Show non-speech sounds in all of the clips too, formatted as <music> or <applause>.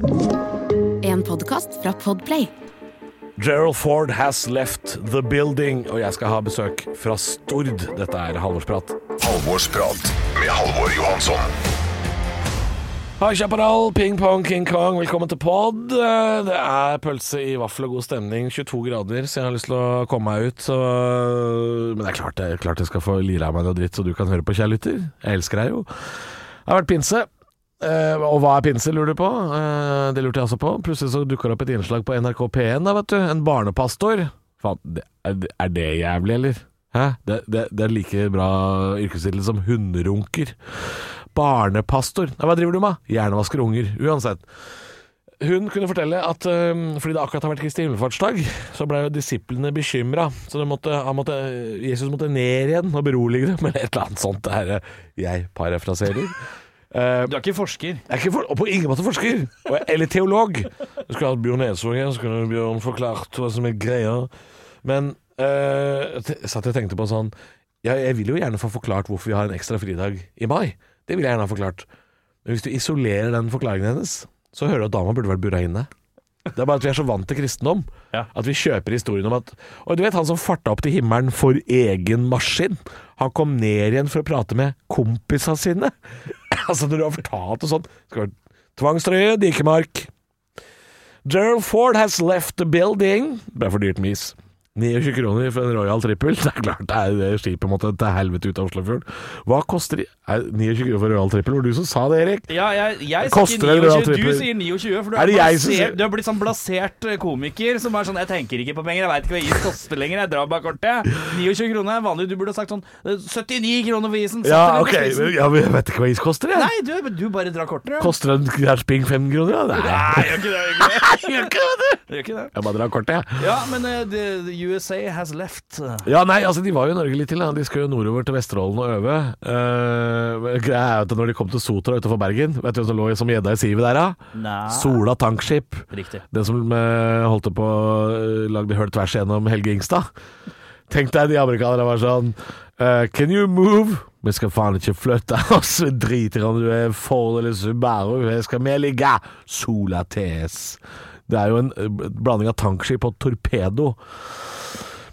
En podkast fra Podplay. Gerald Ford has left the building, og jeg skal ha besøk fra Stord. Dette er Halvorsprat. Halvorsprat med Halvor Johansson. Hei, Chaparral, ping pong, King Kong, velkommen til pod. Det er pølse i vaffel og god stemning, 22 grader, så jeg har lyst til å komme meg ut. Så... Men det er klart, det er klart jeg skal få lire av meg noe dritt, så du kan høre på, kjære lytter. Jeg elsker deg jo. Det har vært pinse. Eh, og hva er pinse, lurer du på? Uh, det lurte jeg også på. Plutselig så dukker det opp et innslag på NRK P1, da, vet du. En barnepastor. Faen, er, det jævlig, eller? Hæ? Det, det, det er like bra yrkestittel som hunderunker. Barnepastor. Nei, hva driver du med? Hjernevasker unger. Uansett. Hun kunne fortelle at øhm, fordi det akkurat har vært Kristi himmelfartsdag, så ble jo disiplene bekymra. Så måtte, måtte, Jesus måtte ned igjen og berolige dem, eller et eller annet sånt. Det her, eh, jeg parafraserer. Eh, Du er ikke forsker. jeg er ikke for, og på ingen måte forsker, og, eller teolog. Jeg skulle hatt Bjørn Eidsvåg her, så kunne Bjørn forklart hva som er greia. Men uh, jeg satt og tenkte på sånn ja, Jeg vil jo gjerne få forklart hvorfor vi har en ekstra fridag i mai. Det vil jeg gjerne ha forklart. Men hvis du isolerer den forklaringen hennes, så hører du at dama burde vært bura inne. Det er bare at vi er så vant til kristendom Ja. at vi kjøper historien om at Og du vet han som farta opp til himmelen for egen maskin? Han kom ned igjen for å prate med kompisene sine. <laughs> altså, når du har fortalt og sånn Tvangstrøye, Dikemark. Gerald Ford has left the building. Det ble for dyrt med is. 29 kroner for en Royal Trippel. Det er klart det er det skipet måtte til helvete ut av Oslofjorden. Hva koster de? Er 29 kroner for Royal Trippel? Var det du som sa det, Erik? Ja, jeg, jeg sier det Royal 29, du sier 29, for du Er er, det blasert, du er blitt sånn blasert eh, komiker som er sånn Jeg tenker ikke på penger, jeg veit ikke hva is koster lenger, jeg drar bare kortet. 29 kroner er vanlig, du burde sagt sånn eh, 79 kroner for isen. Ja, ok. men. Ja, men jeg vet ikke hva is koster, jeg. Nei, du, du bare drar kortet. Ja. Koster en Kjærsping fem kroner? Ja? Nei, gjør ikke det. Gjør ikke det. jeg det. <laughs> Det. Bare drar kortet, jeg. Ja, men eh, the USA has left. Ja, nei, altså De var jo i Norge litt til. Da. De skal jo nordover til Vesterålen og øve. Uh, greia er at Når de kom til Sotra utenfor Bergen Vet du hvem som lå som gjedda i sivet der, da? Nei. Sola tankskip. Riktig. Den som eh, holdt på å lagde hull tvers gjennom Helge Ingstad. Tenk deg de amerikanerne var sånn uh, Can you move? Vi skal faen ikke flytte <laughs> oss. Vi driter om du er Ford eller Subaru. Her skal vi ligge. Sola TS. Det er jo en eh, blanding av tankskip og torpedo.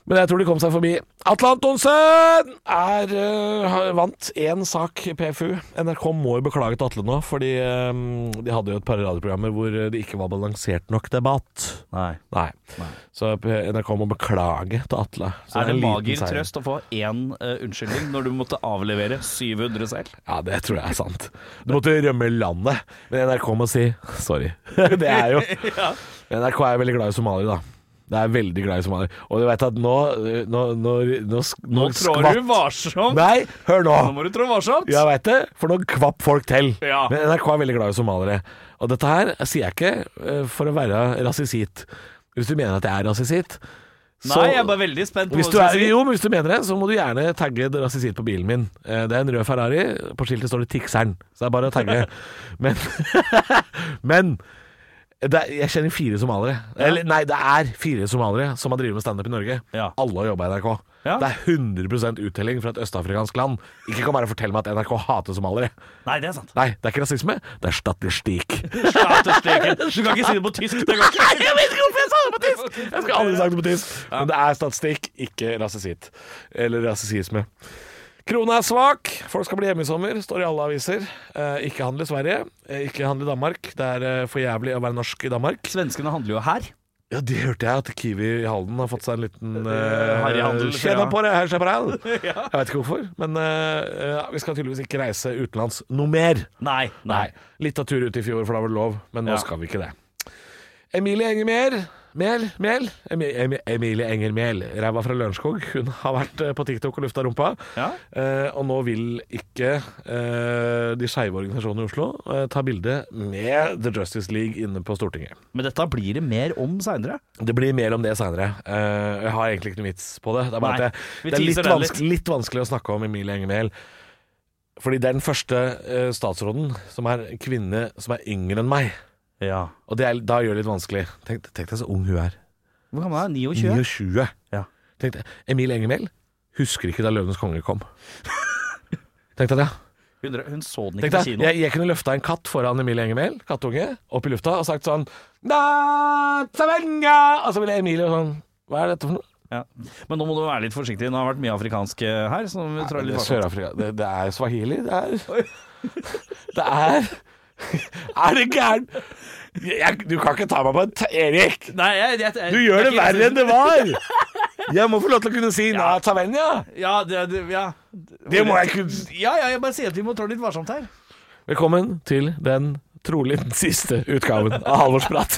Men jeg tror de kom seg forbi. Atle Antonsen er, uh, vant én sak i PFU. NRK må jo beklage til Atle nå, fordi um, de hadde jo et par radioprogrammer hvor det ikke var balansert nok debatt. Nei. Nei. Så NRK må beklage til Atle. Så Er det en mager trøst å få én uh, unnskyldning når du måtte avlevere 700 selv? Ja, det tror jeg er sant. Du måtte rømme landet. Men NRK må si sorry. <laughs> det er jo <laughs> NRK er veldig glad i somaliere, da. Det er veldig glad i somalier. Og du vet at nå Nå, nå, nå, Nå trår du varsomt. Nei, hør nå! Nå må du trå varsomt. Jeg veit det, for nå kvapp folk til. Ja. Men NRK er veldig glad i somaliere. Og dette her sier jeg ikke eh, for å være rasisitt. Hvis du mener at jeg er rasisitt så- Nei, jeg er bare veldig spent på hva du du er, si. jo, men hvis du mener det, så må du gjerne tagge rasisitt på bilen min. Eh, Det er en rød Ferrari. På skiltet står det 'Tikseren', så det er bare å tagge. <laughs> Men, <laughs> men er, jeg kjenner fire somaliere. Eller nei, det er fire somaliere som har drevet med standup i Norge. Ja. Alle har jobba i NRK. Ja. Det er 100 uttelling fra et østafrikansk land. Ikke kan bare fortelle meg at NRK hater somaliere. Nei, det er sant. Nei, det er ikke rasisme, det er statistikk. <laughs> Statistikk. <laughs> Du kan ikke si det på tysk. Det går ikke. Jeg vet ikke hvorfor jeg sa det på tysk! Jeg skulle aldri sagt det på tysk. Men det er statistikk, ikke rasisitt. Eller rasisisme. Krona er svak. Folk skal bli hjemme i sommer, står i alle aviser. Eh, ikke handle i Sverige, eh, ikke handle i Danmark. Det er eh, for jævlig å være norsk i Danmark. Svenskene handler jo her. Ja, det hørte jeg, at Kiwi i Halden har fått seg en liten harryhandel, uh, Tjena ja. på det, herr Chaparral. <laughs> Jeg vet ikke hvorfor, men eh, vi skal tydeligvis ikke reise utenlands noe mer. Nei. Nei. Litt av tur ut i fjor, for da var det lov, men nå Ja. skal vi ikke det. Emilie Enger Mel, Mel, Emi- Emi- Emilie Enger Mehl, ræva fra Lørenskog. Hun har vært eh, på TikTok og lufta rumpa. Ja. Eh, og nå vil ikke eh, de skeive organisasjonene i Oslo ta bilde med The Justice League inne på Stortinget. Men dette blir det mer om seinere. Det blir mer om det seinere. jeg har egentlig ikke noe vits på det. Det er, bare Nei, at det, det er litt, vanskelig, litt vanskelig å snakke om Emilie Enger Mehl. Fordi det er den første statsråden som er kvinne som er yngre enn meg. Ja. Og det er, da gjør det litt vanskelig. Tenk, tenk deg så ung hun er. Hvor gammel er hun? 29? 29. Ja. Tenk deg, Emil Engemel husker ikke da Løvenes konge kom. <laughs> Tenk deg det. Hun, hun så den ikke på kino. jeg, jeg kunne løfta en katt foran Emilie Engemel, kattunge, opp i lufta og sagt sånn Da! Og så ville Emilie sånn Hva er dette for noe? Ja. Men nå må du være litt forsiktig. Nå har det vært mye afrikansk eh, her. Så vi tror Det er. Sør-Afrika. Det, det er swahili. Det er <laughs> Det er <laughs> Er det gæren? Jeg- Du kan ikke ta meg på en Erik! Nei, jeg, jeg, Du gjør det er verre enn det var! <laughs> Jeg må få lov til å kunne si Na Tavenga. Ja, det, det, ja. Det må jeg kunne Ja, ja, jeg bare sier at vi må trå litt varsomt her. Velkommen til den trolig siste utgaven av Halvorsprat.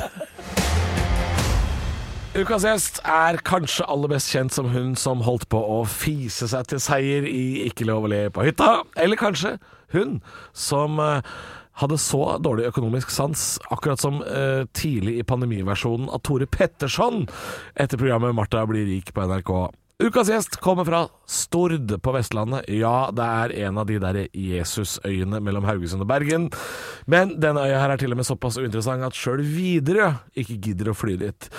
Ukas gjest er kanskje aller best kjent som hun som holdt på å fise seg til seier i Ikke lov å le på hytta. Eller kanskje hun som eh, hadde så dårlig økonomisk sans, akkurat som eh, tidlig i pandemiversjonen av Tore Petterson etter programmet 'Martha blir rik' på NRK. Ukas gjest kommer fra Stord på Vestlandet. Ja, det er en av de der Jesusøyene mellom Haugesund og Bergen. Men denne øya her er til og med såpass uinteressant at sjøl Widerøe ikke gidder å fly dit.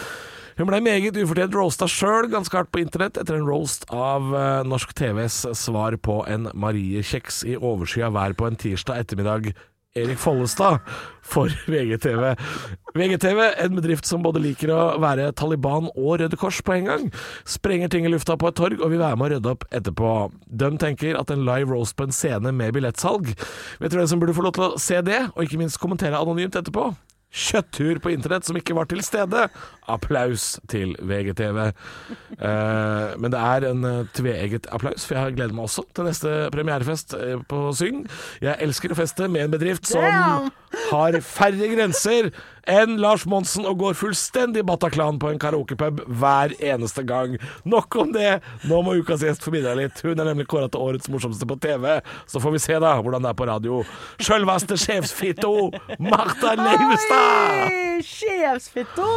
Hun ble meget ufortjent roasta sjøl ganske hardt på internett etter en roast av eh, norsk TVs svar på en Marie-kjeks i overskya vær på en tirsdag ettermiddag. Erik Follestad for VGTV. VGTV, en bedrift som både liker å være Taliban og Røde Kors på en gang, sprenger ting i lufta på et torg og vil være med å rydde opp etterpå. De tenker at en live roast på en scene med billettsalg Vet du hvem som burde få lov til å se det, og ikke minst kommentere anonymt etterpå? Kjøttur på internett som ikke var til stede. Applaus til VGTV. Eh, men det er en eh, tveegget applaus, for jeg gleder meg også til neste premierefest eh, på Syng. Jeg elsker å feste med en bedrift som! Har færre grenser enn Lars Monsen og går fullstendig Bataclan på en karaokepub hver eneste gang. Nok om det. Nå må ukas gjest få bidra litt. Hun er nemlig kåra til årets morsomste på TV. Så får vi se da hvordan det er på radio. Sjølvaste sjefsfitto, Martha Leivestad! Sjefsfitto!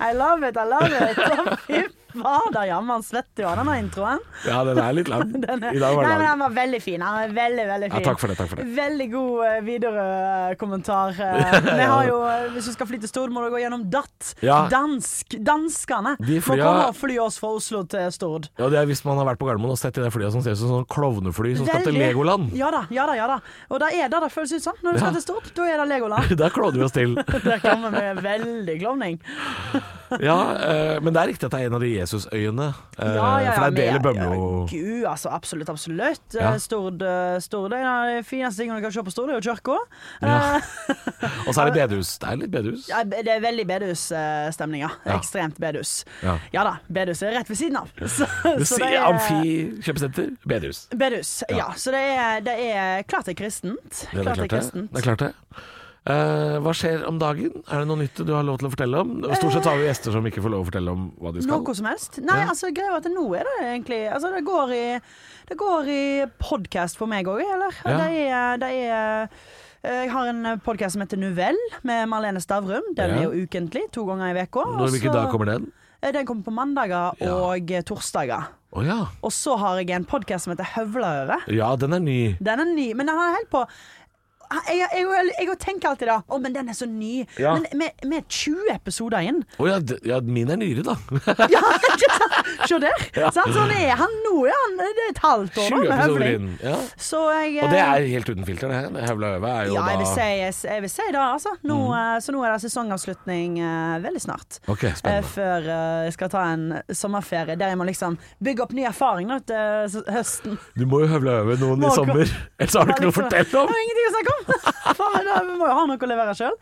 I love it, I love it. Fader, jammen svetter jo av denne introen. Ja, den er litt lang. <laughs> Den er, I dag var nei, den men lang. den var veldig fin. Den var veldig, veldig Ja, takk for det. takk for det Veldig god uh, Widerøe-kommentar. Uh, vi har jo, eh, hvis du skal fly til Stord, må du gå gjennom DAT. Ja. Dansk, danskene De må komme og fly oss fra Oslo til Stord. Ja, det er Hvis man har vært på Gardermoen og sett de der flyene som ser ut som sånn klovnefly som skal til Legoland. Ja da, ja da. ja da Og da er det det føles ut som. Når du skal til Stord, da er det Legoland. <laughs> Der klovner vi oss til. <laughs> Der kommer vi veldig klovning. Ja, uh, Men det er riktig at det er en av de Jesusøyene. Eh, for det er del i Bømlo. Ja, Gud, altså. Absolutt, absolutt. Ja. Eh, Stord, eh, Stord er en av de fineste tingene du kan se på Stord, det er jo kirka. Ja. <laughs> Og så er det <laughs> bedehus. Det er litt bedehus. ja, det er veldig bedehusstemning, ja. Ja. Ekstremt bedehus. Ja. Ja da, bedehus er rett ved siden av. <laughs> Så, så det er Amfi kjøpesenter, bedehus. Bedehus, ja. Ja. Så det er, det er klart det er kristent. Det er klart det er kristent. det, er klart det. Eh, hva skjer om dagen? Er det noe nytt du har lov til å fortelle om? Stort sett har vi gjester som ikke får lov å fortelle om hva de skal. Noe som helst? Nei, Ja. altså greia er at nå er det egentlig Altså det går i Det går i podkast for meg òg, eller? Ja. Det er, det er eh, jeg har en podkast som heter Nuvell, med Marlene Stavrum. Den Ja. er jo ukentlig, to ganger i uka. Når, hvilken dag kommer den? Den kommer på mandager Ja. og eh, torsdager. Oh, ja. Og så har jeg en podkast som heter Høvlaøre Ja, den er ny. Den er ny, men den er helt på jeg, jeg, jeg, jeg tenker alltid da Å, men den er så ny. Ja. Men vi er 20 episoder inn Å ja, ja, min er nyere, da. <laughs> Ja, ikke sant? Se der. Ja. Sånn er han nå, ja. Han- Det er et halvt 20 år da, med episoder høvling. Ja. Så jeg Og det er helt uten filter, det. Høvla Øve er jo ja, jeg vil, si, jeg, jeg vil si det, altså. Nå, mm. Så nå er det sesongavslutning uh, veldig snart. Okay, Eh, spennende. før uh, jeg skal ta en sommerferie der jeg må liksom bygge opp ny erfaring nå til høsten. Du må jo høvle over noen Må i sommer, ellers har du ikke noe å fortelle Det om. er ingenting å snakke om! <laughs> Faen, Vi må jo ha noe å levere sjøl.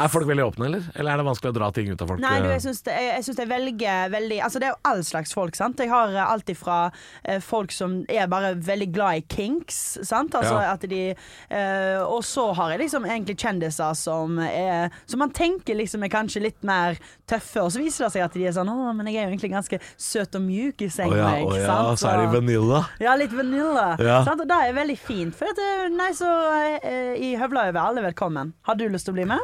Er folk veldig åpne, eller? Eller er det vanskelig å dra ting ut av folk? Nei, du, jeg syns det, jeg, jeg synes det velger veldig, Altså, det er jo all slags folk, sant. Jeg har eh, alt ifra eh, folk som er bare veldig glad i kinks, sant. Altså Ja. at de eh, Og så har jeg liksom egentlig kjendiser som er Som man tenker liksom er kanskje litt mer tøffe, og så viser det seg at de er sånn Å, men jeg er jo egentlig ganske søt og mjuk i sengen. senga, ja, jeg. å ja, sant? så er de vanilla. Ja, litt vanilla. Ja. Sant? Og det er veldig fint. For at, eh, nei, så eh, i Høvlaøyet er alle velkommen. Har du lyst til å bli med?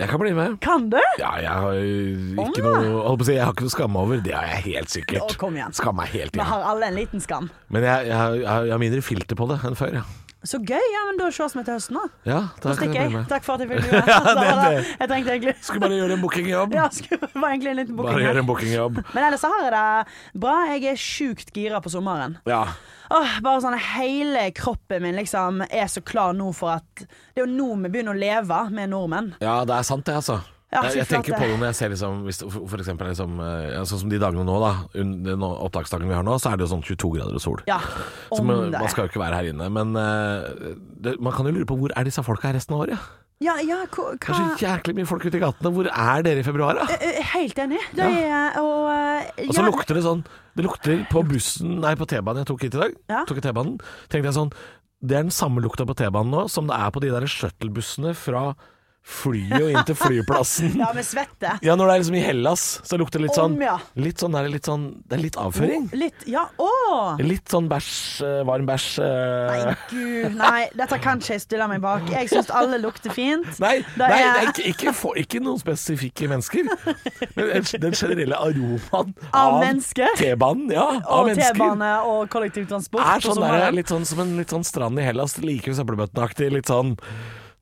Jeg kan bli med. Kan du? Ja, jeg har ikke Å, noe holdt på å si, Jeg har ikke noe å skamme over. Det har jeg helt sikkert. Å, kom igjen. Skam meg helt Vi igjen. har alle en liten skam. Men jeg, jeg, jeg, har- jeg har mindre filter på det enn før. Ja. Så gøy. Ja, men da ses vi til høsten, da. Ja, Da stikker jeg jeg. Takk for at jeg fikk <laughs> være med. ja, det- det- Jeg trengte egentlig Skulle bare gjøre en bookingjobb. Ja, skulle bare egentlig en liten Bare booking gjøre en bookingjobb. Men ellers så har jeg det bra. Jeg er sjukt gira på sommeren. Ja. Åh, bare sånn Hele kroppen min liksom er så klar nå for at Det er jo nå vi begynner å leve med nordmenn. ja, det er sant det, altså. Ja, jeg, tenker på det når jeg ser liksom hvis, for, eksempel liksom, eh, Sånn som de dagene nå, da. Den opptaksdagen vi har nå, så er det jo sånn 22 grader og sol. Ja, Så man, man skal jo ikke være her inne. Men eh, det, man kan jo lure på hvor er disse folka her resten av året? Ja, ja, hva, Det er så jæklig mye folk ute i gatene. Hvor er dere i februar, da? Er Helt enig. Det er, og, eh, Og så ja, lukter det sånn Det lukter på bussen Nei, på T-banen jeg tok hit i dag. Ja. Tok i T-banen Tenkte jeg sånn Det er den samme lukta på T-banen nå som det er på de der shuttlebussene fra flyet og inn til flyplassen. <laughs> Ja, med svette. Ja, når det er liksom i Hellas, så lukter det litt sånn Om, ja. Litt sånn der, litt sånn Det er litt avføring. Litt Ja, åh. Litt sånn bæsj, eh, varm bæsj eh. Nei, gud. Nei, dette kan ikke jeg stille meg bak. Jeg syns alle lukter fint. Nei, nei det er ikke, ikke, for, ikke noen spesifikke mennesker. Men den generelle aromaen Av mennesker. T-banen, ja. Av Og. T-bane og kollektivtransport. er sånn der, litt sånn som en litt sånn strand i Hellas. Like ved søppelbøttenaktig. Litt sånn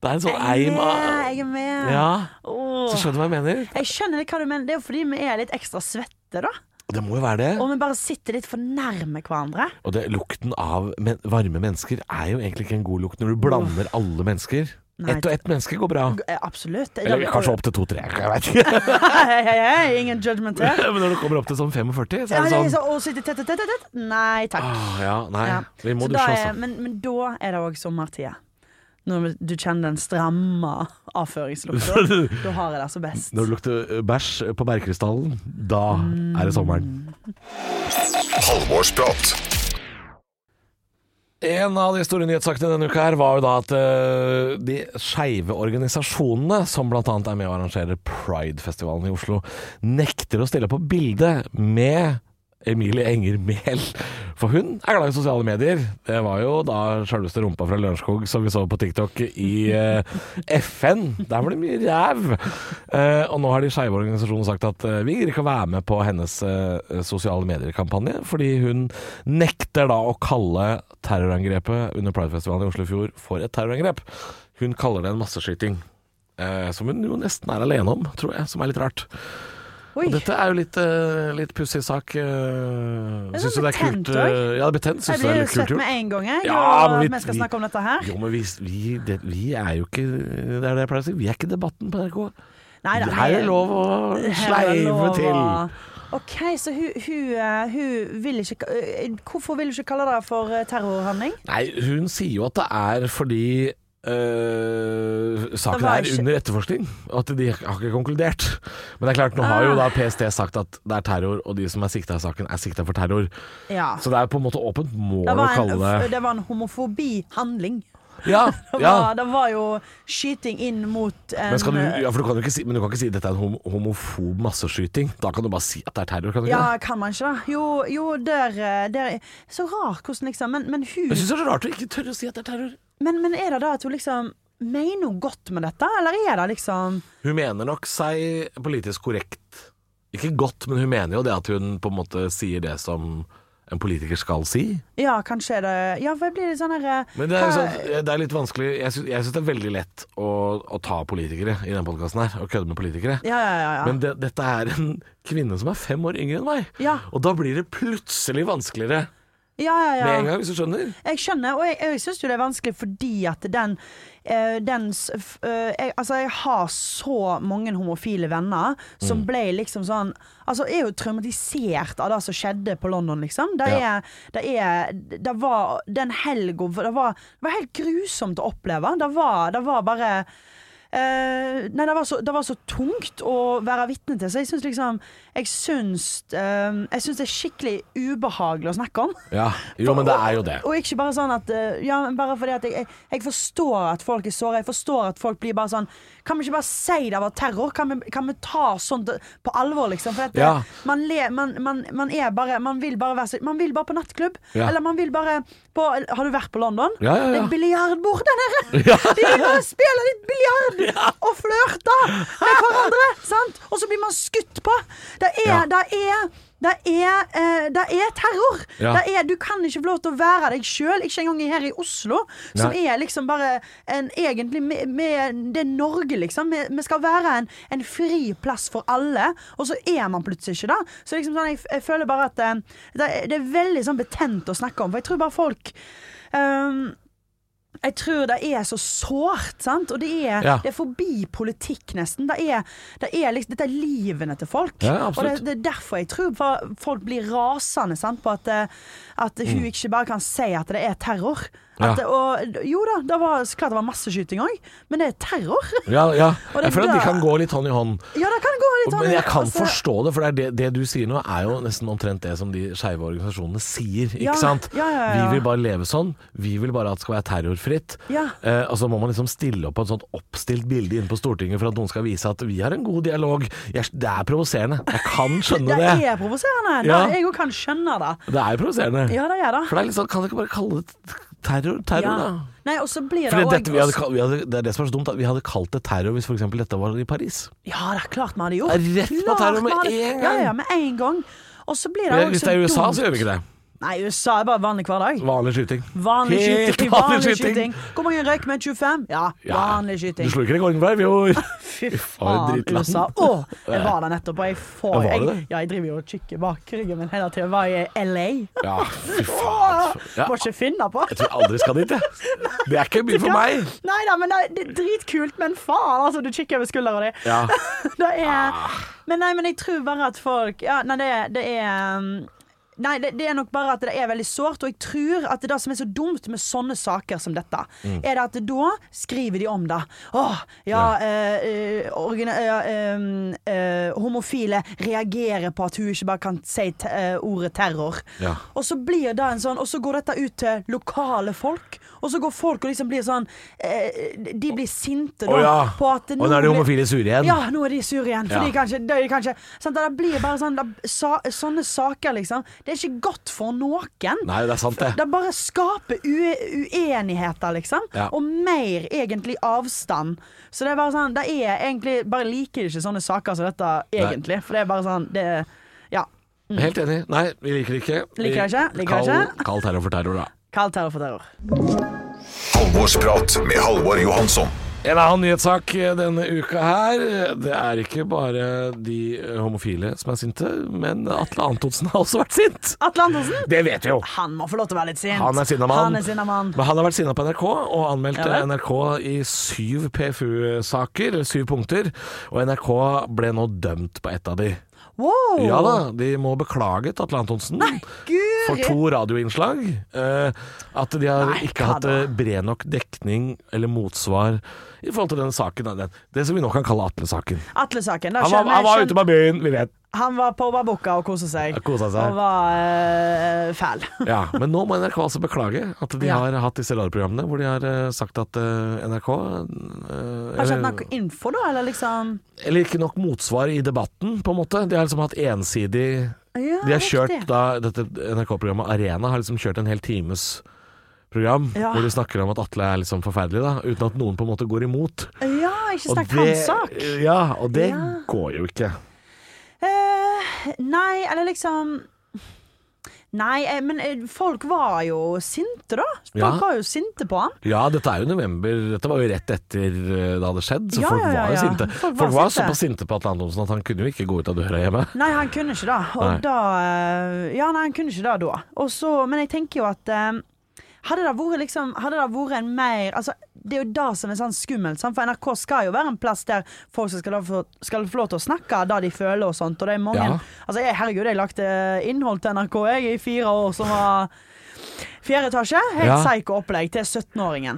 Det er en sånn eim av jeg er med. Ja, så skjønner du hva jeg mener? Jeg skjønner litt hva du mener. Det er jo fordi vi er litt ekstra svette, da. Det må jo være det. Og vi bare sitter litt for nærme hverandre. Og det, lukten av men, varme mennesker er jo egentlig ikke en god lukt når du blander alle mennesker. Ett og ett menneske går bra. Absolutt. Eller kanskje opp til to-tre. Jeg vet ikke. <laughs> Ingen judgment her. <laughs> Men når du kommer opp til sånn 45, så er det sånn så, å sitte tett, tett, tett. Nei takk. ah, Ja, nei. Ja. Vi må dusje, altså. men, men da er det òg sommertid. Når du kjenner den stramme avføringslukta. <laughs> da har jeg det så best. Når det lukter eh, bæsj på bergkrystallen, da er det sommeren. Halvorsprat. En av de store nyhetssakene denne uka her var jo da at eh, de skeive organisasjonene, som bl.a. er med å arrangere Pride-festivalen i Oslo, nekter å stille på bilde med Emilie Enger Mehl. For hun er glad i sosiale medier. Det var jo da sjølveste rumpa fra Lørenskog som vi så på TikTok i eh, FN. Der var det mye ræv. Eh, og nå har de skeive organisasjonene sagt at eh, vi gidder ikke å være med på hennes eh, sosiale medier-kampanje, fordi hun nekter da å kalle terrorangrepet under Pride-festivalen i Oslo i fjor for et terrorangrep. Hun kaller det en masseskyting. Eh, som hun jo nesten er alene om, tror jeg, som er litt rart. Oi. Og dette er jo litt, uh, litt pussig sak. Uh, Det Syns du det er kult? eh, ja, det er betent. Syns du det blir er jo litt kult svett med en gang, jeg. Ja, og men vi- vi skal snakke om dette her. Jo, men vi, vi, det, vi er jo ikke Det er det jeg pleier å si. Vi er ikke debatten på NRK. Nei da, Her er lov å sleive til. OK, så hun, hun, eh, hun vil ikke eh, Hvorfor vil hun ikke kalle det for eh, terrorhandling? Nei, hun sier jo at det er fordi øh, saken er ikke- under etterforskning, at de har ikke konkludert. Men det er klart, nå har jo da PST sagt at det er terror, og de som er sikta i saken, er sikta for terror. Ja. Så det er på en måte åpent mål å kalle det det var en homofobihandling. Ja, <laughs> Det ja. var, det var jo skyting inn mot en Men, skal du, ja, for du kan ikke si, men du kan ikke si dette er en homofob masseskyting. Da kan du bare si at det er terror, kan du ikke? Ja, kan man ikke det? Jo, jo der, eh, der Så rart hvordan liksom Men, men hun Jeg syns det er så rart å ikke tørre å si at det er terror. Men, men er det da at hun liksom mener hun godt med dette, eller er det liksom Hun mener nok seg politisk korrekt. Ikke godt, men hun mener jo det at hun på en måte sier det som en politiker skal si. Ja, kanskje det Ja, for jeg blir litt sånn her Men det er, hva- sånn, det er litt vanskelig Jeg syns, det er veldig lett å, å ta politikere i denne podkasten her, og kødde med politikere. Ja, ja, ja. ja. Men det, dette er en kvinne som er fem år yngre enn meg. Ja. Og da blir det plutselig vanskeligere ja, ja, ja. med en gang, hvis du skjønner. Jeg skjønner, og jeg, jeg syns jo det er vanskelig fordi at den, eh, den eh, jeg, Altså, jeg har så mange homofile venner som Mm. ble liksom sånn Altså, jeg er jo traumatisert av det som skjedde på London, liksom. Det er, det er Det var den helga det, var- det var helt grusomt å oppleve. Det var, det var bare Uh, nei, det var, så, det var så tungt å være vitne til, så jeg syns liksom Jeg syns um, Jeg syns det er skikkelig ubehagelig å snakke om. Ja, Jo, men det er jo det. Og, og ikke bare sånn at eh, Ja, bare fordi at jeg, jeg, jeg forstår at folk er såra. Jeg forstår at folk blir bare sånn Kan vi ikke bare si det var terror? Kan vi, kan vi ta sånt på alvor, liksom? For at, eh, Ja. man, le, man, man, man er bare Man vil bare være så Man vil bare på nattklubb. Ja. Eller man vil bare på Har du vært på London? Ja, ja, ja. Det er biljardbord der nede! <laughs> De vil bare spille litt biljard og flørte med hverandre! Sant? Og så blir man skutt på! Det er, Ja. det er Det er, uh, det er terror. Ja. Det er, du kan ikke få lov til å være deg sjøl, ikke engang her i Oslo, som Nei. er liksom bare en egentlig med, med Det er Norge, liksom. Vi, vi skal være en, en fri plass for alle, og så er man plutselig ikke det. Så liksom sånn, jeg, jeg føler bare at uh, det, det er veldig sånn betent å snakke om, for jeg tror bare folk ehm, jeg tror det er så sårt, sant? og det er, Ja. det er forbi politikk, nesten. Det er, det er liksom, dette er livene til folk. Ja, og det, det er derfor jeg tror folk blir rasende sant? på at, eh, at hun ikke bare kan si at det er terror. At, Ja. Og, jo da, det var klart det var masseskyting òg, men det er terror. Ja, ja. <laughs> Jeg føler at de kan gå litt hånd i hånd. ja, det kan Men jeg kan altså- forstå det, for det, det, du sier nå er jo nesten omtrent det som de skeive organisasjonene sier, ikke Ja, sant? ja, ja. Vi vil bare leve sånn, vi vil bare at det skal være terrorfritt. Eh, og så må man liksom stille opp på et sånt oppstilt bilde inne på Stortinget for at noen skal vise at vi har en god dialog. Jeg, det er provoserende. Jeg kan <laughs> skjønne Det det. er provoserende. Ja. Jeg òg kan skjønne det. Det er provoserende. Ja, det er det. For det er litt sånn, kan dere ikke bare kalle det terror? terror Ja. da? Nei, og så blir det dette, vi hadde, vi hadde, det er det som er så dumt, at vi hadde kalt det terror hvis f.eks. dette var i Paris. Ja, det er klart vi hadde gjort. Det rett på terror med en gang. Ja, ja, med en gang. Og så blir det Men dumt. hvis det er i USA, så gjør vi ikke det. Nei, USA er bare vanlig hverdag. Vanlig skyting. Vanlig Helt skyting. vanlig Vanlig skyting. skyting. Hvor mange røyk med 25? Ja, vanlig skyting. Du slo ikke rekorden hver. <laughs> Fy faen. USA. Å, jeg var der nettopp, og jeg får Ja, jeg? Ja, jeg driver jo og kikker bak ryggen min hele tida. Var i LA. Ja, fy <laughs> faen. Ja, Må ikke finne på. jeg tror jeg aldri skal dit, jeg. <laughs> Det er ikke mye for meg. Nei da, men det, er dritkult. Men faen, altså. Du kikker over skuldra di. Ja. Det er Men nei, men jeg tror bare at folk Ja, nei, det, det er um, Nei, det, det er nok bare at det er veldig sårt, og jeg tror at det, det som er så dumt med sånne saker som dette, Mm. er det at da skriver de om det. Åh, ja, eh, eh, origina- eh, um, eh, Homofile reagerer på at hun ikke bare kan si te, eh, ordet terror. Ja. Og så blir det en sånn Og så går dette ut til lokale folk, og så går folk og liksom blir sånn eh, De blir sinte da oh, ja. på at Og nå er de homofile sure igjen. ja, nå er de sure igjen. For Ja. de kanskje, de er kanskje sånn, Det blir bare sånn da, sa, Sånne saker, liksom. Det er ikke godt for noen. Nei, det er sant, det. Det bare skaper ue, uenigheter, liksom. Ja. Og mer egentlig avstand. Så det er bare sånn Det er egentlig Bare liker ikke sånne saker som dette, egentlig. For det er bare sånn Det Ja. Mm. Helt enig. Nei, vi liker det ikke. Liker det ikke, liker kall, ikke. kall terror for terror, da. Kall terror for terror. Halvorsprat med Halvor Johansson. En annen nyhetssak denne uka her. Det er ikke bare de homofile som er sinte, men Atle Antonsen har også vært sint. Atle Antonsen? Det vet vi jo. han må få lov til å være litt sint. Han er sinna mann. Han er. Men han har vært sinna på NRK, og anmeldte Ja. NRK i syv PFU-saker, syv punkter. Og NRK ble nå dømt på ett av de. Wow! Ja da, de må beklage til Atle Antonsen for to radioinnslag. Eh, at de har Nei, ikke hatt eh, bred nok dekning eller motsvar i forhold til denne saken. Den, det som vi nå kan kalle Atle-saken. Atle-saken. da Han, var- han var ute på byen, vi vet. Han var på Babukka og kosa seg. Kosa seg. Og var eh, fæl. <laughs> Ja, Men nå må NRK altså beklage at de Ja. har hatt disse radioprogrammene hvor de har uh, sagt at uh, NRK uh, Har ikke hatt noe info, da? Eller liksom Eller ikke nok motsvar i debatten, på en måte. De har liksom hatt ensidig ja, De har kjørt riktig. da Dette NRK-programmet Arena har liksom kjørt en hel times program Ja. hvor de snakker om at Atle er liksom forferdelig, da, uten at noen på en måte går imot. Ja, ikke snakk hans sak. Ja, og det Ja. går jo ikke. Uh, nei, eller liksom Nei, eh, men eh, folk var jo sinte, da. Folk Ja. var jo sinte på han. Ja, dette er jo november. Dette var jo rett etter eh, det hadde skjedd, så Ja, folk var jo ja. sinte. Folk Folk var sinte. såpass sinte på Atle Antonsen at han kunne jo ikke gå ut av døra hjemme. Nei, han kunne ikke det. Og Nei. da Ja, nei, han kunne ikke det da. Og så, men jeg tenker jo at hadde det vært liksom Hadde det vært en mer Altså, det er jo det som er sånn skummelt, sant? for NRK skal jo være en plass der folk skal, få, skal få lov til å snakke det de føler og sånt. Og det er mange Ja. Altså, jeg, herregud, jeg lagde innhold til NRK jeg i fire år som var Fjerde etasje, helt Ja. psyko opplegg til 17-åringen.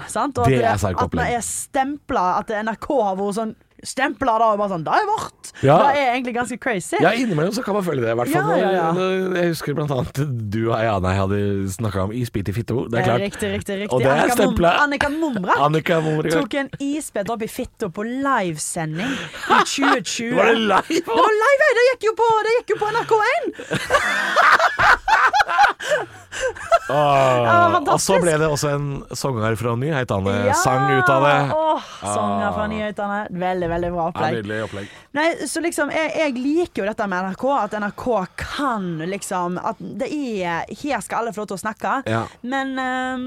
Det er psyko At vi er stempla At NRK har vært sånn Stempla da og bare sånn Det er vårt! Ja. Det er egentlig ganske crazy. Ja, innimellom så kan man føle det. I hvert fall Ja, ja, ja. Jeg husker blant annet du og Eiane hadde snakka om isbit i fitto. Det er klart. Riktig, riktig. riktig Og det er Mum. Annika Mumra Annika Momregard. tok en isbit opp i fitta på livesending i 2020. <laughs> Var det live? Det var live, det gikk jo på, det gikk jo på NRK1! ah, og så ble det også en sanger fra nyhetene sang ut av det. Åh, sanger fra nyhetene. Veldig, veldig bra Ja, opplegg. Nydelig opplegg. Nei, så liksom, jeg, jeg liker jo dette med NRK, at NRK kan liksom At det er Her skal alle få lov til å snakke. Ja. Men um,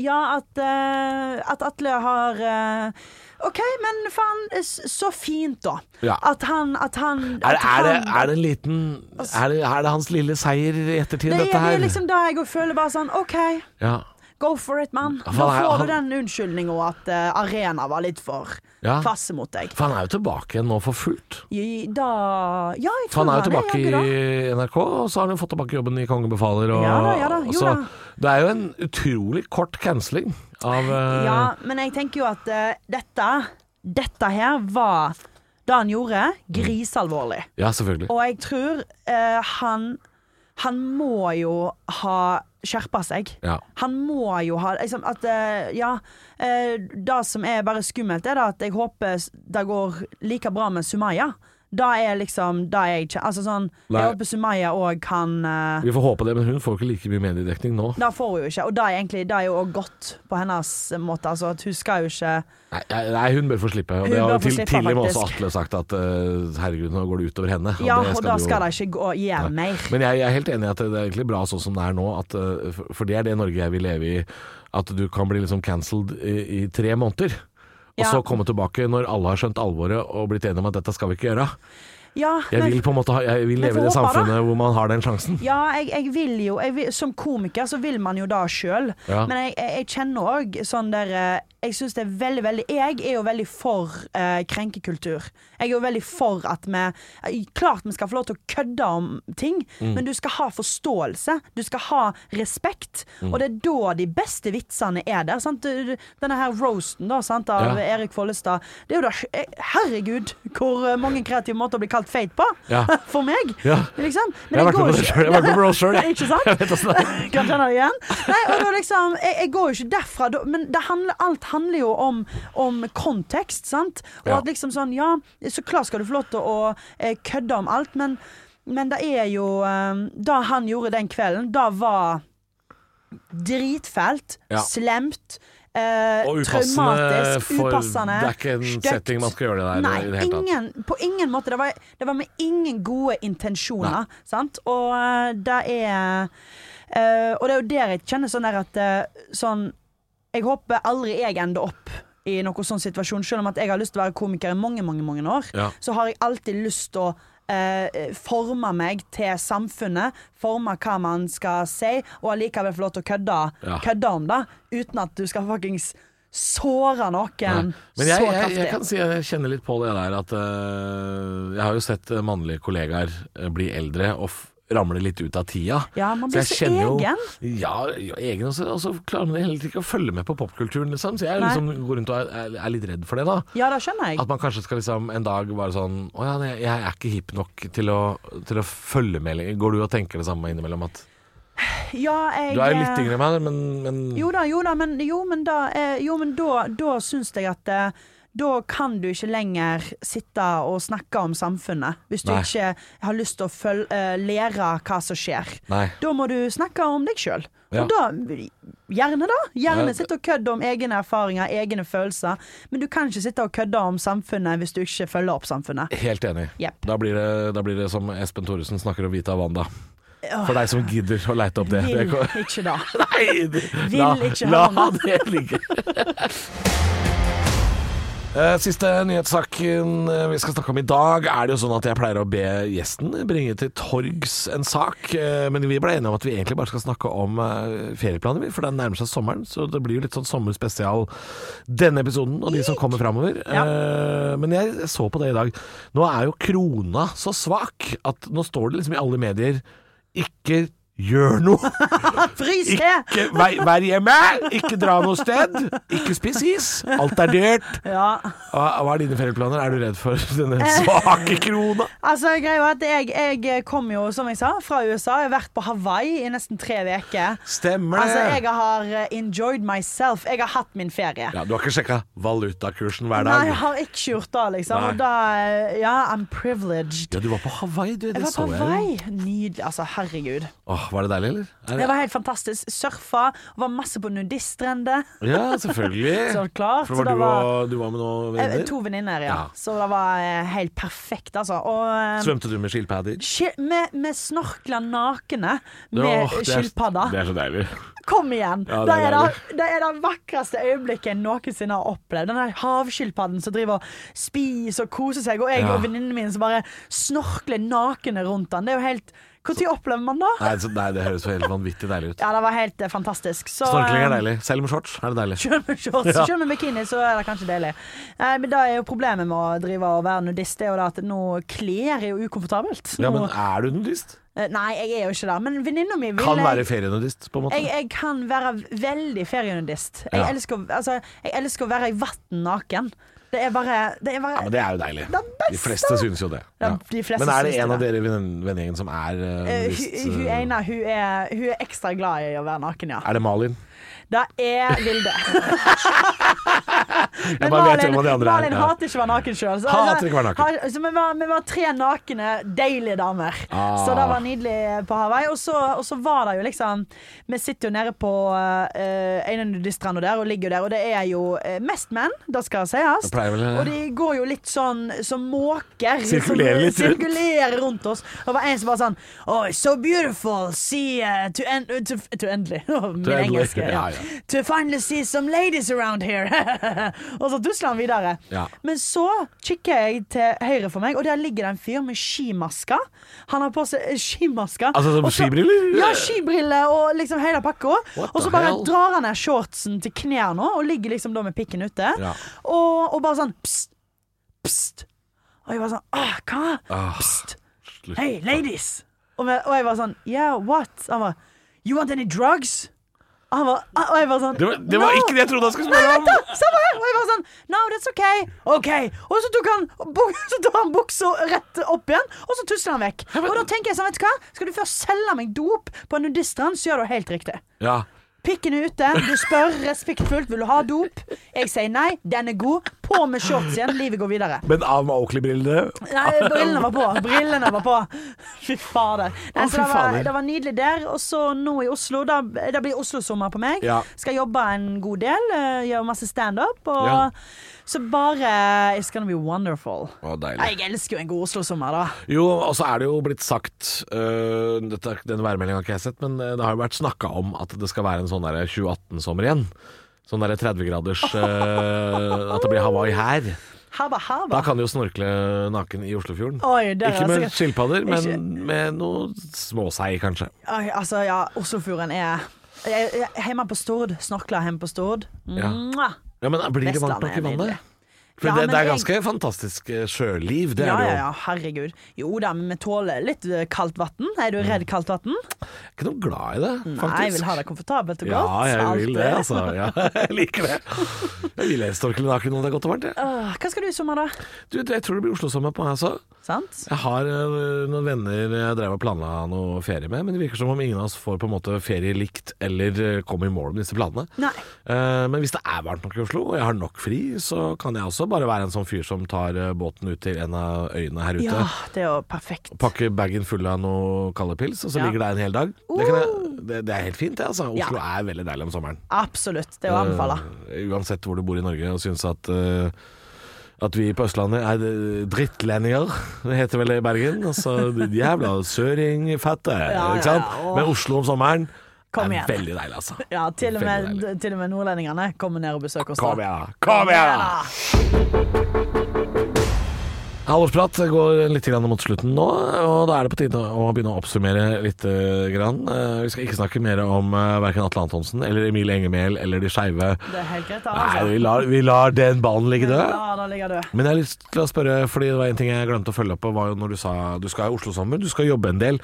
ja, at, uh, at Atle har uh, OK, men faen, så fint, da. Ja. At han, at han Er, at er, det, er det en liten er det, er det hans lille seier i ettertid, det er, her? det er liksom da jeg òg føler bare sånn OK, ja. Go for it, man. Er- får du den unnskyldninga at uh, Arena var litt for Ja. kvasse mot deg. For han er jo tilbake igjen nå for fullt. Da Ja, jeg tror han er jo tilbake i NRK, og så har han jo fått tilbake jobben i Kongebefaler. Og, Ja da, ja da, jo så, det er jo en utrolig kort cancelling av uh, Ja, men jeg tenker jo at uh, dette Dette her var det han gjorde, grisealvorlig. ja, selvfølgelig. Og jeg tror han Han må jo ha skjerpa seg. Ja. Han må jo ha liksom, at, eh, Ja. eh, det som er bare skummelt, er at jeg håper det går like bra med Sumaya. Da er liksom Da er jeg ikke Altså sånn Nei. Jeg håper Sumaya òg kan eh, Vi får håpe det, men hun får ikke like mye mediedekning nå. Det får hun jo ikke. Og det er egentlig Det er jo òg godt på hennes måte. Altså at hun skal jo ikke Nei, nei, hun bør få slippe. Og Hun det har bør jo få til, slippe, til og med også. Atle sagt at eh, herregud, nå går det utover henne. Ja, og da du jo- skal det ikke gå gjøre mer. Men jeg, jeg er helt enig i at det er egentlig bra sånn som det er nå. At, eh, for- for det er det Norge jeg vil leve i. At du kan bli liksom cancelled i, i tre måneder. Og så komme tilbake når alle har skjønt alvoret og blitt enige om at dette skal vi ikke gjøre. Ja, Jeg vil på en måte ha, jeg vil leve i det da. samfunnet hvor man har den sjansen. Ja, jeg, jeg vil jo jeg vil, Som komiker så vil man jo da sjøl. Ja. Men jeg, jeg, jeg kjenner òg sånn der eh, Jeg syns det er veldig, veldig Jeg er jo veldig for uh, krenkekultur. Jeg er jo veldig for at vi eh, Klart vi skal få lov til å kødde om ting, Mm. men du skal ha forståelse. Du skal ha respekt. Mm. Og det er da de beste vitsene er der. Sant? Denne her roasten da, sant, av Ja. Erik Follestad. Det er jo da eh, Herregud, hvor mange kreative måter å bli kalt feit på. Ja. <laughs> For meg. Ja. Liksom. Jeg har vært med på det sjøl. Jeg har vært med på roast sjøl, jeg. Ikke sant? Jeg vet åssen det er. Kan kjenne det igjen. Nei, og da liksom, jeg, jeg går jo ikke derfra, men det handler, alt handler jo om, om kontekst, sant? Og Ja. at liksom sånn, ja, så klart skal du få lov til å eh, kødde om alt, men, men det er jo eh, Det han gjorde den kvelden, det var dritfælt, Ja. slemt. Eh, Og upassende traumatisk, for upassende. Det er ikke en støkt. setting man skal gjøre det der Nei, i det hele ingen, på ingen måte. Det var, det var med ingen gode intensjoner. Sant? Og eh, det er eh, Og det er jo der jeg kjenner sånn der at eh, sånn Jeg håper aldri jeg ender opp i noen sånn situasjon. Selv om at jeg har lyst til å være komiker i mange, mange, mange år, Ja. så har jeg alltid lyst til å eh, forme meg til samfunnet, forme hva man skal si, og allikevel få lov til å kødde, Ja. kødde om det, uten at du skal fuckings såre noen Nei. Men jeg, så kraftig. jeg kan si jeg kjenner litt på det der at uh, Jeg har jo sett mannlige kollegaer øh, bli eldre og f ramle litt ut av tida. Ja, man Så blir jeg så egen. jo-. Ja, egen, og så, og så klarer man heller ikke å følge med på popkulturen, liksom. Så jeg liksom går rundt og er, er litt redd for det, da. Ja, det skjønner jeg. At man kanskje skal liksom en dag bare sånn Å ja, jeg er ikke hipp nok til å, til å følge med lenger. Går du og tenker det samme innimellom? At Ja, jeg du er jo litt yngre enn meg, men, men Jo da, jo da, men, jo, men da, eh, jo, men da, da syns jeg at eh, da kan du ikke lenger sitte og snakke om samfunnet, hvis du Nei. ikke har lyst til å følge, uh, lære hva som skjer. Nei. Da må du snakke om deg sjøl. Ja. Og da, gjerne da. Gjerne Ja. sitte og kødde om egne erfaringer, egne følelser. Men du kan ikke sitte og kødde om samfunnet hvis du ikke følger opp samfunnet. Helt enig. Yep. Da, blir det, da blir det som Espen Thoresen snakker om Vita Wanda. For deg som gidder å leite opp det. Vil ikke da. <laughs> Nei, Vil la, ikke la det ligge. <laughs> Eh, Siste nyhetssaken eh, vi skal snakke om i dag, er det jo sånn at jeg pleier å be gjesten bringe til torgs en sak. eh, Men vi ble enige om at vi egentlig bare skal snakke om ferieplaner, vi, for den nærmer seg sommeren. Så det blir jo litt sånn sommerspesial denne episoden og de som kommer framover. Ja. Men jeg så på det i dag. Nå er jo krona så svak at nå står det liksom i alle medier ikke Gjør noe! <laughs> Frys! Ikke vær, vær hjemme! Ikke dra noe sted! Ikke spis is! Alt er dyrt. Ja. Hva, hva er dine ferieplaner? Er du redd for denne svake krona? <laughs> Altså, greia at jeg, jeg kom jo, som jeg sa, fra USA. Jeg har vært på Hawaii i nesten tre uker. Stemmer det. Altså, jeg har eh, enjoyed myself. Jeg har hatt min ferie. Ja, du har ikke sjekka valutakursen hver dag? Nei, jeg har ikke gjort det, liksom. Nei. Og da eh, Ja, I'm privileged. Ja, du var på Hawaii, du. Det Jeg var på. Hawaii. Nydelig. Altså, herregud. Åh, var det deilig, eller? Er Det var helt fantastisk. Surfa, var masse på nudiststrender. Ja, selvfølgelig. <laughs> Så klart. For så var det du, og, du var med noen Eh, venninner? To venninner, ja. Ja. Så det var eh, helt perfekt, altså. Og eh, Svømte du med skilpadder? skil- med, vi snorkla nakne med Åh, det er- skilpadder. Det er så deilig. Kom igjen! Ja, det det, er er det, det er det vakreste øyeblikket jeg noensinne har opplevd. Den der havskilpadden som driver og spiser og koser seg, og jeg Ja. og venninnene mine som bare snorkler nakne rundt den. Det er jo helt Når opplever man det? Nei, så, nei, det høres jo helt vanvittig deilig ut. Ja, det var helt eh, fantastisk. Så, Snorkling er eh, deilig. Selv med shorts er det deilig. Selv med shorts, Ja. selv med bikini, så er det kanskje deilig. Eh, men det er jo problemet med å drive og være nudist, det er jo det at nå klær er jo ukomfortabelt. Ja, Nå- men er du nudist? Eh, Nei, jeg er jo ikke det. Men venninna mi vil Kan være ferienudist, på en måte. jeg, jeg kan være veldig ferienudist. Jeg, Ja. elsker, å- altså, jeg elsker å være i vann naken. Det er bare, det er bare Ja, men det er jo deilig. Det beste! De fleste synes jo det. Ja, Men er det en av dere i vennegjengen som er uh, Eh, nudist? hun, hun eh, ene hun hun er ekstra glad i å være naken, ja. Er det Malin? Det er Vilde. <laughs> Er. Malin Ja. hater ikke å være naken sjøl. Så, Hater ikke å være naken. ha- så vi, var, vi var tre nakne, deilige damer. Ah. Så det var nydelig på Hawaii. Og så, og så var det jo liksom Vi sitter jo nede på uh, en av nudiststranda der og ligger jo der, og det er jo eh, mest menn, det skal sies. Det vel. Og de går jo litt sånn som måker. Sirkulerer litt rundt. Sirkulerer rundt oss. Og det var en som var sånn Oh, so beautiful. See uh, to, end, to, to endelig. <laughs> Min engelske. Ja, Ja. ja. To finally see some ladies around here. <laughs> og så tusler han videre. Ja. Men så kikker jeg til høyre for meg, og der ligger det en fyr med skimasker. Han har på seg skimaske. skimasker. Altså som skibriller? Ja, skibriller og liksom hele pakka. Og så bare hell? drar han ned shortsen til knærne og ligger liksom da med pikken ute. Ja. Og, og bare sånn pst, pst. Og jeg var sånn ah, hva? Ah, Pst. Hei, Hey, ladies! Og, og jeg var sånn Yeah, what? Han var You want any drugs? Og, han var, ah, og jeg var sånn Det var, det var «No!» ikke det jeg trodde han skulle Nei, spørre om! da! Samme her! Og jeg var sånn No, that's okay. OK. Og så tok han <laughs> Så tar han buksa rett opp igjen, og så tusler han vekk. Og da tenker jeg sånn, vet du hva? Skal du først selge meg dop på en nudiststrand, så gjør du helt riktig. Ja. Pikken er ute, du spør respektfullt vil du ha dop. Jeg sier nei, den er god. På med shorts igjen, livet går videre. Men av med Oakley-brillene Nei, brillene var på. Brillene var på. Fy fader. Nei, så det, var, det var nydelig der. Og så nå i Oslo. Da, da blir Oslo-sommer på meg. Ja. Skal jobbe en god del. eh, Gjøre masse standup. Og Ja. Så bare It's gonna be wonderful. Å, deilig. Jeg elsker jo en god Oslo-sommer, da. Jo, og så er det jo blitt sagt øh, dette, Den værmeldinga har ikke jeg sett, men øh, det har jo vært snakka om at det skal være en sånn der 2018-sommer igjen. Sånn derre 30-graders øh, At det blir Hawaii her. Haba, Da kan du jo snorkle naken i Oslofjorden. Oi, Ikke med skilpadder, men Ikke- med noe småsei, kanskje. Oi, altså, ja, Oslofjorden er Hjemme på Stord. Snorkla hjemme på Stord. Ja. Ja, Men blir det varmt nok i vannet? For Ja, det, det er jeg- ganske fantastisk eh, sjøliv, det Ja, er det jo. ja, herregud. Jo da, men vi tåler litt eh, kaldt vann. Er du redd kaldt vann? Ikke noe glad i det, faktisk. Nei, jeg vil ha det komfortabelt og Ja, godt. jeg vil det, altså. Ja, <laughs> jeg liker det. Jeg vil helst torkle naken når det er godt og varmt. jeg. Uh, hva skal du i sommer, da? Du, jeg tror det blir Oslo-sommer på meg også. Sant? Jeg har øh, noen venner jeg drev og planla noe ferie med, men det virker som om ingen av oss får på en måte ferie likt eller øh, kommer i mål med disse planene. Nei. Eh, men hvis det er varmt nok i Oslo, og jeg har nok fri, så kan jeg også bare være en sånn fyr som tar båten ut til en av øyene her ute. Ja, det er jo perfekt. Pakke bagen full av noe kalde pils, og så Ja. ligger der en hel dag. Det, kan jeg, det, det er helt fint, det. Altså. Oslo er veldig deilig om sommeren. Absolutt. Det er å anbefale. Eh, uansett hvor du bor i Norge og syns at eh, at vi på Østlandet er eh, drittlendinger, det heter vel det i Bergen. Altså jævla søringfette, Ja, ikke sant? ja, ja. Men Oslo om sommeren Kom er veldig deilig, altså. Ja, til og, med, til og med nordlendingene kommer ned og besøker oss. Kom igjen, da! Kom igjen! da! Halvårsprat går litt mot slutten nå, og da er det på tide å begynne å oppsummere litt. eh, Grann. Eh, Vi skal ikke snakke mer om uh, verken Atle Antonsen eller Emil Engemel eller de skeive. Altså. vi vi lar den ballen ligge død. Ja. Men jeg har lyst til å spørre, fordi det var en ting jeg glemte å følge opp på, var jo når du sa du skal i Oslo-sommer, du skal jobbe en del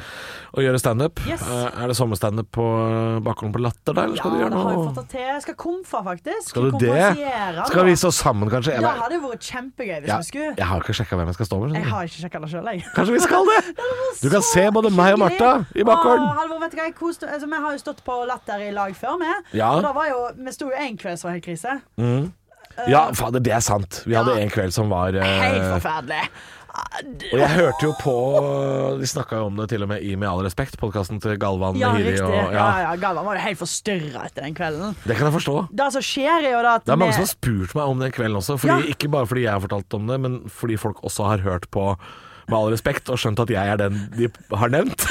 og gjøre standup. Yes. Eh, Er det sommerstandup på eh, Bakgården på Latter der, eller Ja, skal du det har jeg fått til. Jeg skal komfa, faktisk. Skal du det? Skal vi stå sammen, kanskje? Jeg, Det hadde jo vært kjempegøy hvis Ja, vi skulle. jeg har ikke sjekka hvem jeg skal stå med. Jeg har ikke sjekka det sjøl, jeg. Kanskje vi skal det? <laughs> Du kan se både meg og Martha i bakgården. Halvor, vet du hva, jeg koste, altså, Vi har jo stått på Latter i lag før, vi. Ja. Og da var jo, Vi sto jo en kveld som var helt krise. Ja, fader, det er sant. Vi hadde Ja. en kveld som var uh, Helt forferdelig. Og jeg hørte jo på De snakka jo om det til og med i Med all respekt, podkasten til Galvan Ja, Hiri. Og, Ja, ja, ja, Galvan var jo helt forstyrra etter den kvelden. det kan jeg forstå. Det skjer, er at Det er mange som har spurt meg om den kvelden også. Fordi, Ja. Ikke bare fordi jeg har fortalt om det, men fordi folk også har hørt på Med all respekt og skjønt at jeg er den de har nevnt. <laughs>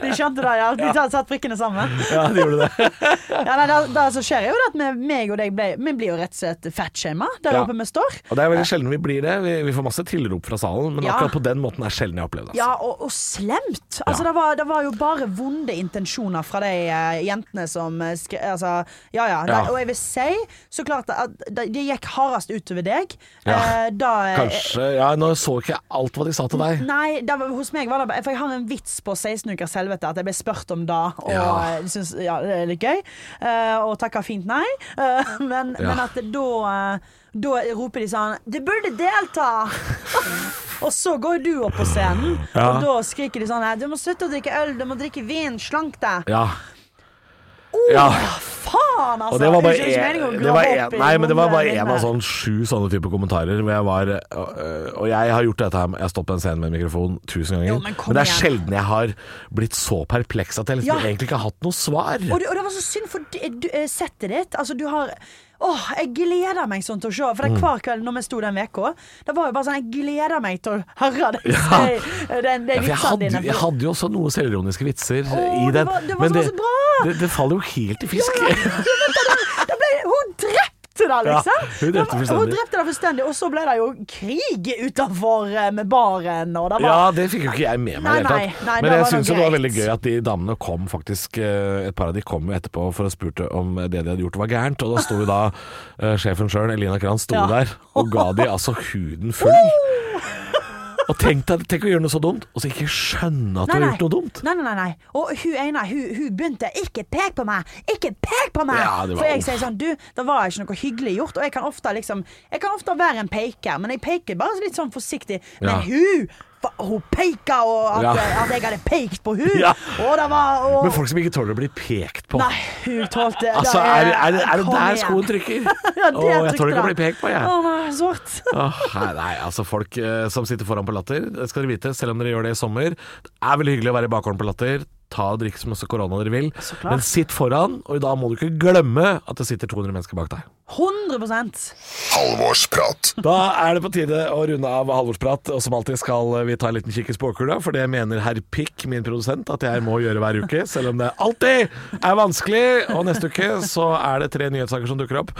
De skjønte det, ja. De ja. satt prikkene sammen. ja, de gjorde det. <laughs> Ja, nei, det, da, så skjer, er jo det at vi, meg og deg ble, vi blir jo rett og slett fatshama der Ja. oppe vi står. Og det er veldig sjelden vi blir det. Vi, vi får masse tilrop fra salen, men Ja. akkurat på den måten er sjelden jeg har opplevd det. Ja, Altså. og, og slemt. Altså, Ja. det, var, det var jo bare vonde intensjoner fra de uh, jentene som uh, skrev Altså, ja ja. Ja. De, og jeg vil si så klart at det, gikk hardest utover deg. Ja. Uh, da, eh, Kanskje Ja, nå så ikke jeg alt hva de sa til deg. Nei, det var, hos meg var det For jeg har en vits på 16 ukers helvete at jeg ble spurt om da, og Ja. syns ja, det er litt gøy. Uh, og takka fint nei. Uh, <laughs> men, Ja. men at da eh, Da roper de sånn 'Du burde delta!' <laughs> og så går du opp på scenen, Ja. og da skriker de sånn 'Du må slutte å drikke øl, du må drikke vin, slank deg'. Ja. Ja. Faen, altså! Og det var bare en, det var en, Nei, men det var bare én av sånn sju sånne type kommentarer hvor jeg var øh, Og jeg har gjort dette her Jeg har stått på en scene med en mikrofon tusen ganger. Jo, men men, det er sjelden jeg har blitt så perpleks at jeg liksom Ja. egentlig ikke har hatt noe svar. Og det, og det var så synd, for du, du, eh, settet ditt Altså, du har Åh, jeg gleder meg sånn til å se. For det Mm. er hver kveld når vi sto den uka, Det var jo bare sånn Jeg gleder meg til å høre det. Ja. <laughs> Den, den, Ja, for jeg, hadde, dine. jeg hadde jo også noen selvironiske vitser Åh, i det den. var- det var men så det, bra! det, det faller jo helt i fisk. Ja, drepte det, liksom! Ja, hun drepte hun fullstendig. drepte det fullstendig. Og så ble det jo krig utafor med baren, og det var Ja, det fikk jo ikke jeg med meg. I det hele tatt. Men jeg syns det var veldig gøy at de damene kom faktisk eh, Et par av de kom jo etterpå for å spurte om det de hadde gjort var gærent. Og da sto jo da eh, sjefen sjøl, Elina Kranz, sto Ja. der og ga de altså huden full. Og tenk, deg, tenk å gjøre noe så dumt, og så ikke skjønne at du har gjort noe dumt. Nei, nei, nei, nei. Og hun ene hun, hun begynte 'ikke pek på meg', ikke pek på meg! Ja, var- For jeg sier sånn 'du, det var ikke noe hyggelig gjort', og jeg kan ofte liksom Jeg kan ofte være en peker, men jeg peker bare litt sånn forsiktig. Men Ja. hun hun peka, og at, Ja. at jeg hadde pekt på hun Ja. Var og, Men folk som ikke tåler å bli pekt på. Nei, hun tålte Altså, er, er, det- er det der skoen <laughs> trykker? Ja, det Å, jeg tåler ikke å bli pekt på, jeg. Å, nei, svart. Åh, nei, altså folk eh, som sitter foran på Latter, skal dere vite, selv om dere gjør det i sommer. Det er veldig hyggelig å være i bakgården på Latter. Ta og drikk så masse korona dere vil. Men sitt foran, og da må du ikke glemme at det sitter 200 mennesker bak deg. 100% Halvorsprat. Da er det på tide å runde av halvorsprat, og som alltid skal vi ta en liten kikk i spåkula, for det mener herr Pikk, min produsent, at jeg må gjøre hver uke, selv om det alltid er vanskelig. Og neste uke så er det tre nyhetssaker som dukker opp.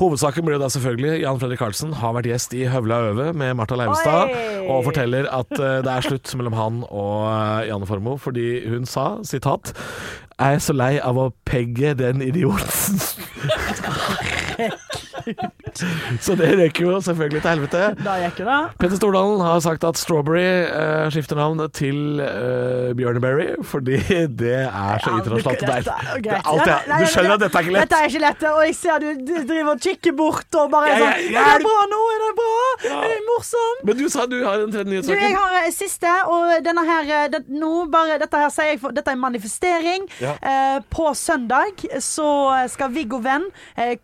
Hovedsaken blir jo da selvfølgelig Jan Fredrik Karlsen har vært gjest i Høvla Øve med Martha Leivestad, Oi! og forteller at eh, det er slutt mellom han og eh, Janne Formoe, fordi hun sa, sitat jeg er så lei av å pegge den idioten. <laughs> så det røyker jo selvfølgelig til helvete. Da gikk det. Petter Stordalen har sagt at Strawberry uh, skifter navn til uh, Bjørneberry, fordi det er så internasjonalt. Det er- Dette er det er alt nei, Du skjønner at dette er ikke lett? Dette er ikke lett, og jeg ser du, du driver og kikker bort og bare er sånn ja, Er det bra nå? Er det bra? Er det morsom? Men du sa du har en tredje nyhetssak. jeg har eh, siste, og denne her det, nå bare, Dette her sier jeg for, Dette er en manifestering. Ja. Eh, på søndag så skal Viggo Venn,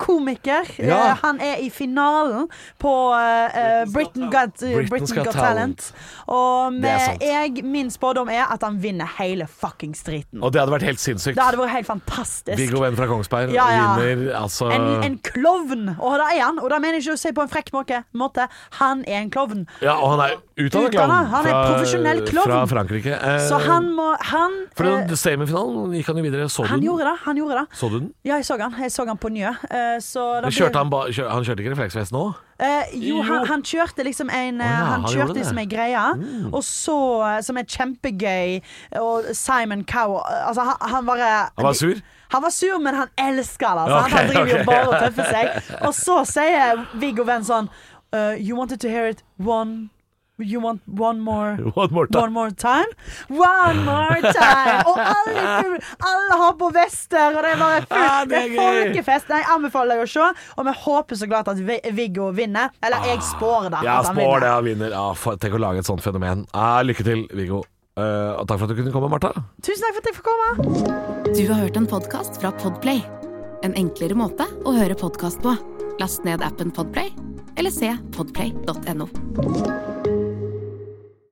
komiker, Ja. han er i finalen på eh, eh, Britain Got, uh, Britain's Britain Got Got Talent. Og med, jeg, min spådom er at han vinner hele fuckings driten. Og det hadde vært helt sinnssykt. Det hadde vært helt fantastisk. Viggo Venn fra Kongsberg Ja, ja. vinner altså En, en klovn, og det er han. Og da mener jeg ikke å si på en frekk måte. måte. Han er en klovn. Ja, og han er utdannet klovn han er profesjonell klovn. fra Frankrike. Eh, Så han må Han, For eh, semifinalen gikk han jo videre. Så du han den? gjorde det. Han gjorde det. Så du den? Ja, jeg så han. Jeg så han på Njø. Eh, så da Men Kjørte han, ba, kjør, han kjørte ikke refleksvest nå? Eh, jo, Jo. han, han kjørte liksom en oh, ja, Han han kjørte liksom en ei greie, og så eh, Som er kjempegøy, og Simon Cow Altså, han, han bare Han var sur? Han var sur, men han elsker det. Altså. Okay, han, han driver jo ok. bare og tøffer seg. Og så sier Viggo Venn sånn uh, You wanted to hear it one You want one more <laughs> One more time. One more time? One more time! Og alle, alle har på vester, og det er bare fullt. Ah, <laughs> det det er folkefest. Jeg anbefaler deg å se, og vi håper så klart at Viggo vinner. Eller jeg spår det. Ja, spår det, han vinner. Ja, for, tenk å lage et sånt fenomen. Ja, lykke til, Viggo. Uh, og takk for at du kunne komme, Martha. Tusen takk for at jeg fikk komme. Du har hørt en podkast fra Podplay. En enklere måte å høre podkast på. Last ned appen Podplay, eller se podplay.no.